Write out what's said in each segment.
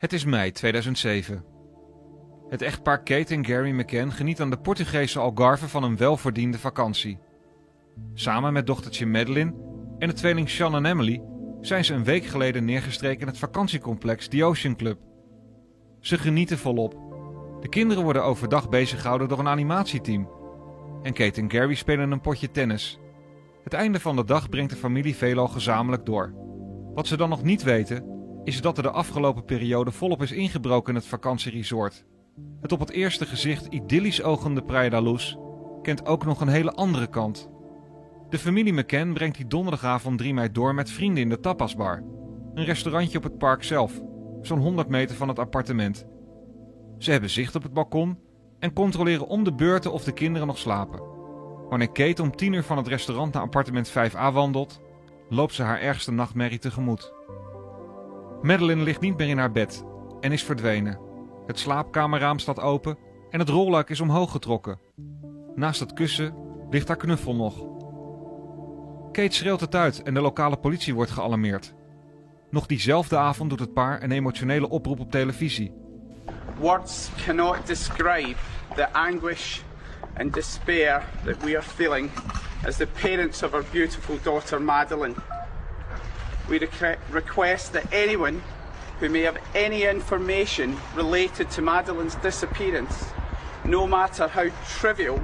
Het is mei 2007. Het echtpaar Kate en Gary McCann geniet aan de Portugese Algarve van een welverdiende vakantie. Samen met dochtertje Madeline en de tweeling Sean en Emily zijn ze een week geleden neergestreken in het vakantiecomplex The Ocean Club. Ze genieten volop. De kinderen worden overdag beziggehouden door een animatieteam. En Kate en Gary spelen een potje tennis. Het einde van de dag brengt de familie veelal gezamenlijk door. Wat ze dan nog niet weten, is dat er de afgelopen periode volop is ingebroken in het vakantieresort. Het op het eerste gezicht idyllisch ogende Praia da Luz kent ook nog een hele andere kant. De familie McCann brengt die donderdagavond 3 mei door met vrienden in de tapasbar. Een restaurantje op het park zelf, zo'n 100 meter van het appartement. Ze hebben zicht op het balkon en controleren om de beurten of de kinderen nog slapen. Wanneer Kate om 10 uur van het restaurant naar appartement 5a wandelt, loopt ze haar ergste nachtmerrie tegemoet. Madeline ligt niet meer in haar bed en is verdwenen. Het slaapkamerraam staat open en het rolluik is omhoog getrokken. Naast het kussen ligt haar knuffel nog. Kate schreeuwt het uit en de lokale politie wordt gealarmeerd. Nog diezelfde avond doet het paar een emotionele oproep op televisie. Words cannot describe the anguish and despair that we are feeling as the parents of our beautiful daughter Madeline. We requ- request that anyone who may have any information related to Madeline's disappearance, no matter how trivial,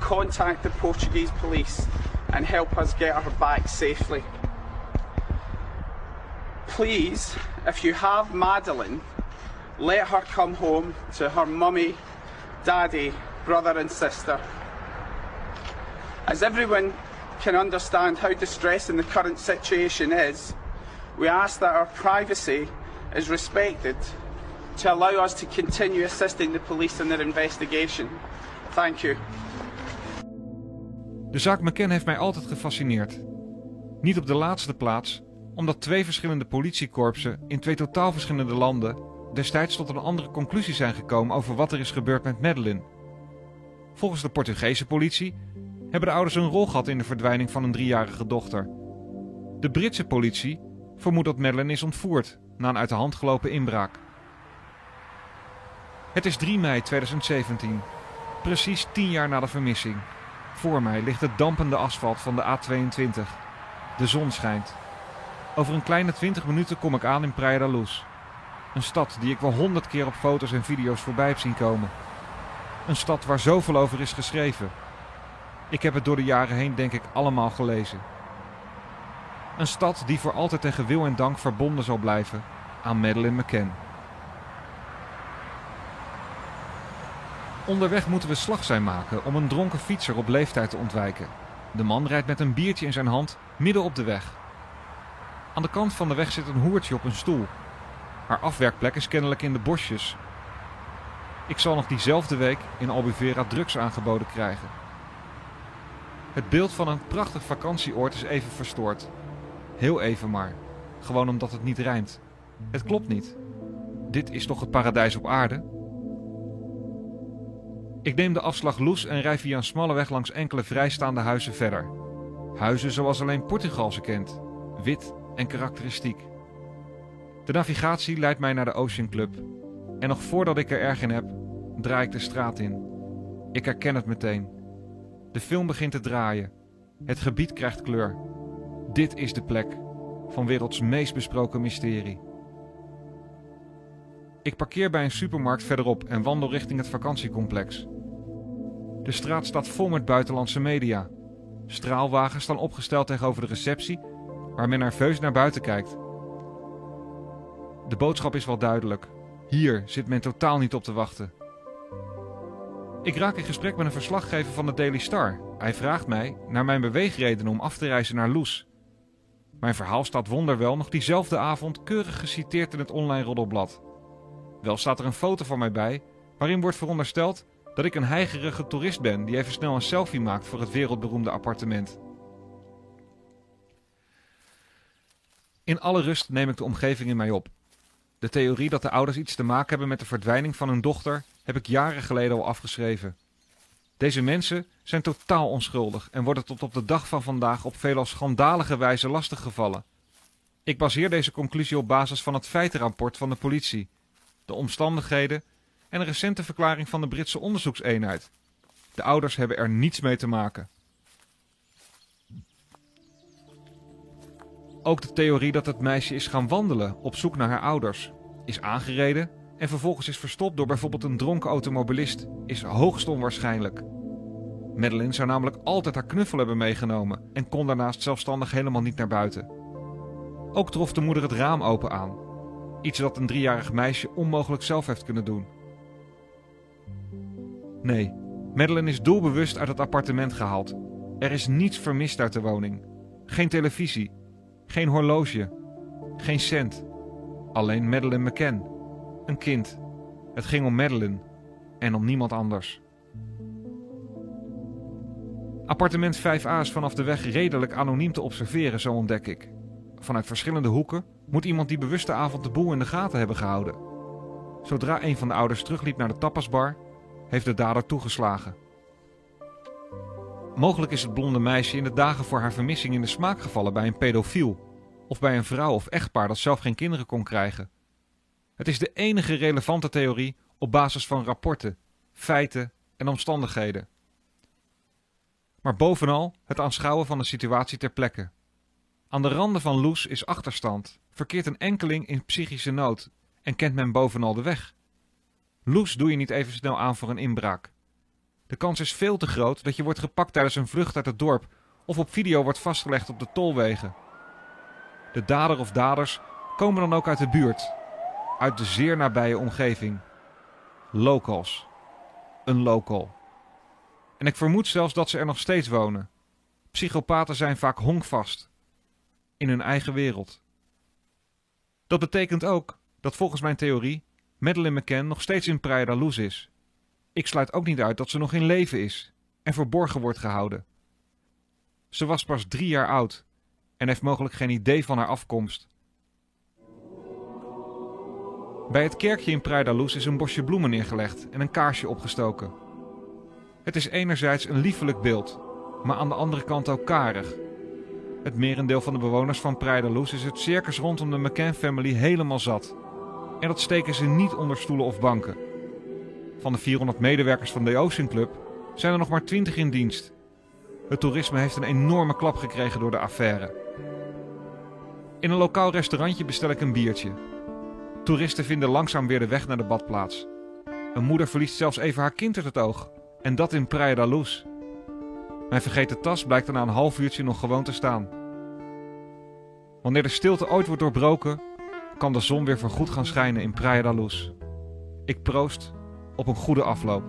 contact the Portuguese police and help us get her back safely. Please, if you have Madeline, let her come home to her mummy, daddy, brother, and sister. As everyone can understand how distressing the current situation is, we ask that our privacy is respected to allow us to continue assisting the police in their investigation. Thank you. De zaak McCann heeft mij altijd gefascineerd. Niet op de laatste plaats, omdat twee verschillende politiekorpsen in twee totaal verschillende landen destijds tot een andere conclusie zijn gekomen over wat er is gebeurd met Madeline. Volgens de Portugese politie hebben de ouders een rol gehad in de verdwijning van een driejarige dochter. De Britse politie vermoedt dat Madeline is ontvoerd na een uit de hand gelopen inbraak. Het is 3 mei 2017, precies 10 jaar na de vermissing. Voor mij ligt het dampende asfalt van de A22. De zon schijnt. Over een kleine 20 minuten kom ik aan in Praia da. Een stad die ik wel honderd keer op foto's en video's voorbij heb zien komen. Een stad waar zoveel over is geschreven. Ik heb het door de jaren heen denk ik allemaal gelezen. Een stad die voor altijd tegen wil en dank verbonden zal blijven aan Madeleine McCann. Onderweg moeten we slag zijn maken om een dronken fietser op leeftijd te ontwijken. De man rijdt met een biertje in zijn hand midden op de weg. Aan de kant van de weg zit een hoertje op een stoel. Haar afwerkplek is kennelijk in de bosjes. Ik zal nog diezelfde week in Albufeira drugs aangeboden krijgen. Het beeld van een prachtig vakantieoord is even verstoord. Heel even maar. Gewoon omdat het niet rijmt. Het klopt niet. Dit is toch het paradijs op aarde? Ik neem de afslag los en rij via een smalle weg langs enkele vrijstaande huizen verder. Huizen zoals alleen Portugal ze kent. Wit en karakteristiek. De navigatie leidt mij naar de Ocean Club. En nog voordat ik er erg in heb, draai ik de straat in. Ik herken het meteen. De film begint te draaien. Het gebied krijgt kleur. Dit is de plek van werelds meest besproken mysterie. Ik parkeer bij een supermarkt verderop en wandel richting het vakantiecomplex. De straat staat vol met buitenlandse media. Straalwagens staan opgesteld tegenover de receptie, waar men nerveus naar buiten kijkt. De boodschap is wel duidelijk. Hier zit men totaal niet op te wachten. Ik raak in gesprek met een verslaggever van de Daily Star. Hij vraagt mij naar mijn beweegredenen om af te reizen naar Loes. Mijn verhaal staat wonderwel nog diezelfde avond keurig geciteerd in het online roddelblad. Wel staat er een foto van mij bij, waarin wordt verondersteld dat ik een heigerige toerist ben die even snel een selfie maakt voor het wereldberoemde appartement. In alle rust neem ik de omgeving in mij op. De theorie dat de ouders iets te maken hebben met de verdwijning van hun dochter heb ik jaren geleden al afgeschreven. Deze mensen zijn totaal onschuldig en worden tot op de dag van vandaag op veelal schandalige wijze lastiggevallen. Ik baseer deze conclusie op basis van het feitenrapport van de politie. de omstandigheden en een recente verklaring van de Britse onderzoekseenheid. De ouders hebben er niets mee te maken. Ook de theorie dat het meisje is gaan wandelen op zoek naar haar ouders, is aangereden en vervolgens is verstopt door bijvoorbeeld een dronken automobilist, is hoogst onwaarschijnlijk. Madeline zou namelijk altijd haar knuffel hebben meegenomen en kon daarnaast zelfstandig helemaal niet naar buiten. Ook trof de moeder het raam open aan. Iets dat een driejarig meisje onmogelijk zelf heeft kunnen doen. Nee, Madeline is doelbewust uit het appartement gehaald. Er is niets vermist uit de woning. Geen televisie, geen horloge, geen cent. Alleen Madeline McCann, een kind. Het ging om Madeline en om niemand anders. Appartement 5A is vanaf de weg redelijk anoniem te observeren, zo ontdek ik. Vanuit verschillende hoeken moet iemand die bewuste avond de boel in de gaten hebben gehouden. Zodra een van de ouders terugliep naar de tapasbar, heeft de dader toegeslagen. Mogelijk is het blonde meisje in de dagen voor haar vermissing in de smaak gevallen bij een pedofiel of bij een vrouw of echtpaar dat zelf geen kinderen kon krijgen. Het is de enige relevante theorie op basis van rapporten, feiten en omstandigheden. Maar bovenal het aanschouwen van de situatie ter plekke. Aan de randen van Loes is achterstand, verkeert een enkeling in psychische nood en kent men bovenal de weg. Loes doe je niet even snel aan voor een inbraak. De kans is veel te groot dat je wordt gepakt tijdens een vlucht uit het dorp of op video wordt vastgelegd op de tolwegen. De dader of daders komen dan ook uit de buurt, uit de zeer nabije omgeving. Locals. Een local. En ik vermoed zelfs dat ze er nog steeds wonen. Psychopaten zijn vaak honkvast. In hun eigen wereld. Dat betekent ook dat volgens mijn theorie Madeleine McCann nog steeds in Praia da Luz is. Ik sluit ook niet uit dat ze nog in leven is en verborgen wordt gehouden. Ze was pas drie jaar oud en heeft mogelijk geen idee van haar afkomst. Bij het kerkje in Praia da Luz is een bosje bloemen neergelegd en een kaarsje opgestoken. Het is enerzijds een liefelijk beeld, maar aan de andere kant ook karig. Het merendeel van de bewoners van Praia da Luz is het circus rondom de McCann-family helemaal zat. En dat steken ze niet onder stoelen of banken. Van de 400 medewerkers van de Ocean Club zijn er nog maar 20 in dienst. Het toerisme heeft een enorme klap gekregen door de affaire. In een lokaal restaurantje bestel ik een biertje. Toeristen vinden langzaam weer de weg naar de badplaats. Een moeder verliest zelfs even haar kind uit het oog. En dat in Praia da Luz. Mijn vergeten tas blijkt er na een half uurtje nog gewoon te staan. Wanneer de stilte ooit wordt doorbroken, kan de zon weer voorgoed gaan schijnen in Praia da Luz. Ik proost op een goede afloop.